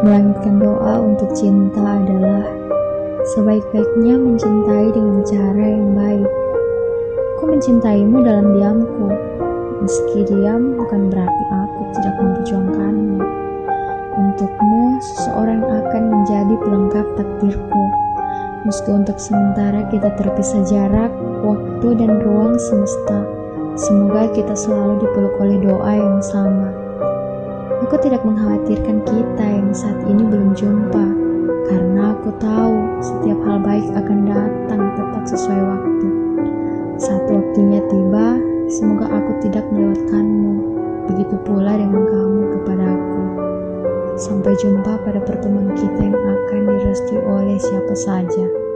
Melangitkan doa untuk cinta adalah sebaik-baiknya mencintai dengan cara yang baik. Aku mencintaimu dalam diamku, meski diam bukan berarti aku tidak memperjuangkanmu. Untukmu, seseorang akan menjadi pelengkap takdirku. Meski untuk sementara kita terpisah jarak, waktu dan ruang semesta. Semoga kita selalu dipeluk oleh doa yang sama. Aku tidak mengkhawatirkan kita yang saat ini belum jumpa, karena aku tahu setiap hal baik akan datang tepat sesuai waktu. Saat waktunya tiba, semoga aku tidak melewatkanmu, begitu pula dengan kamu kepada aku. Sampai jumpa pada pertemuan kita yang akan direstui oleh siapa saja.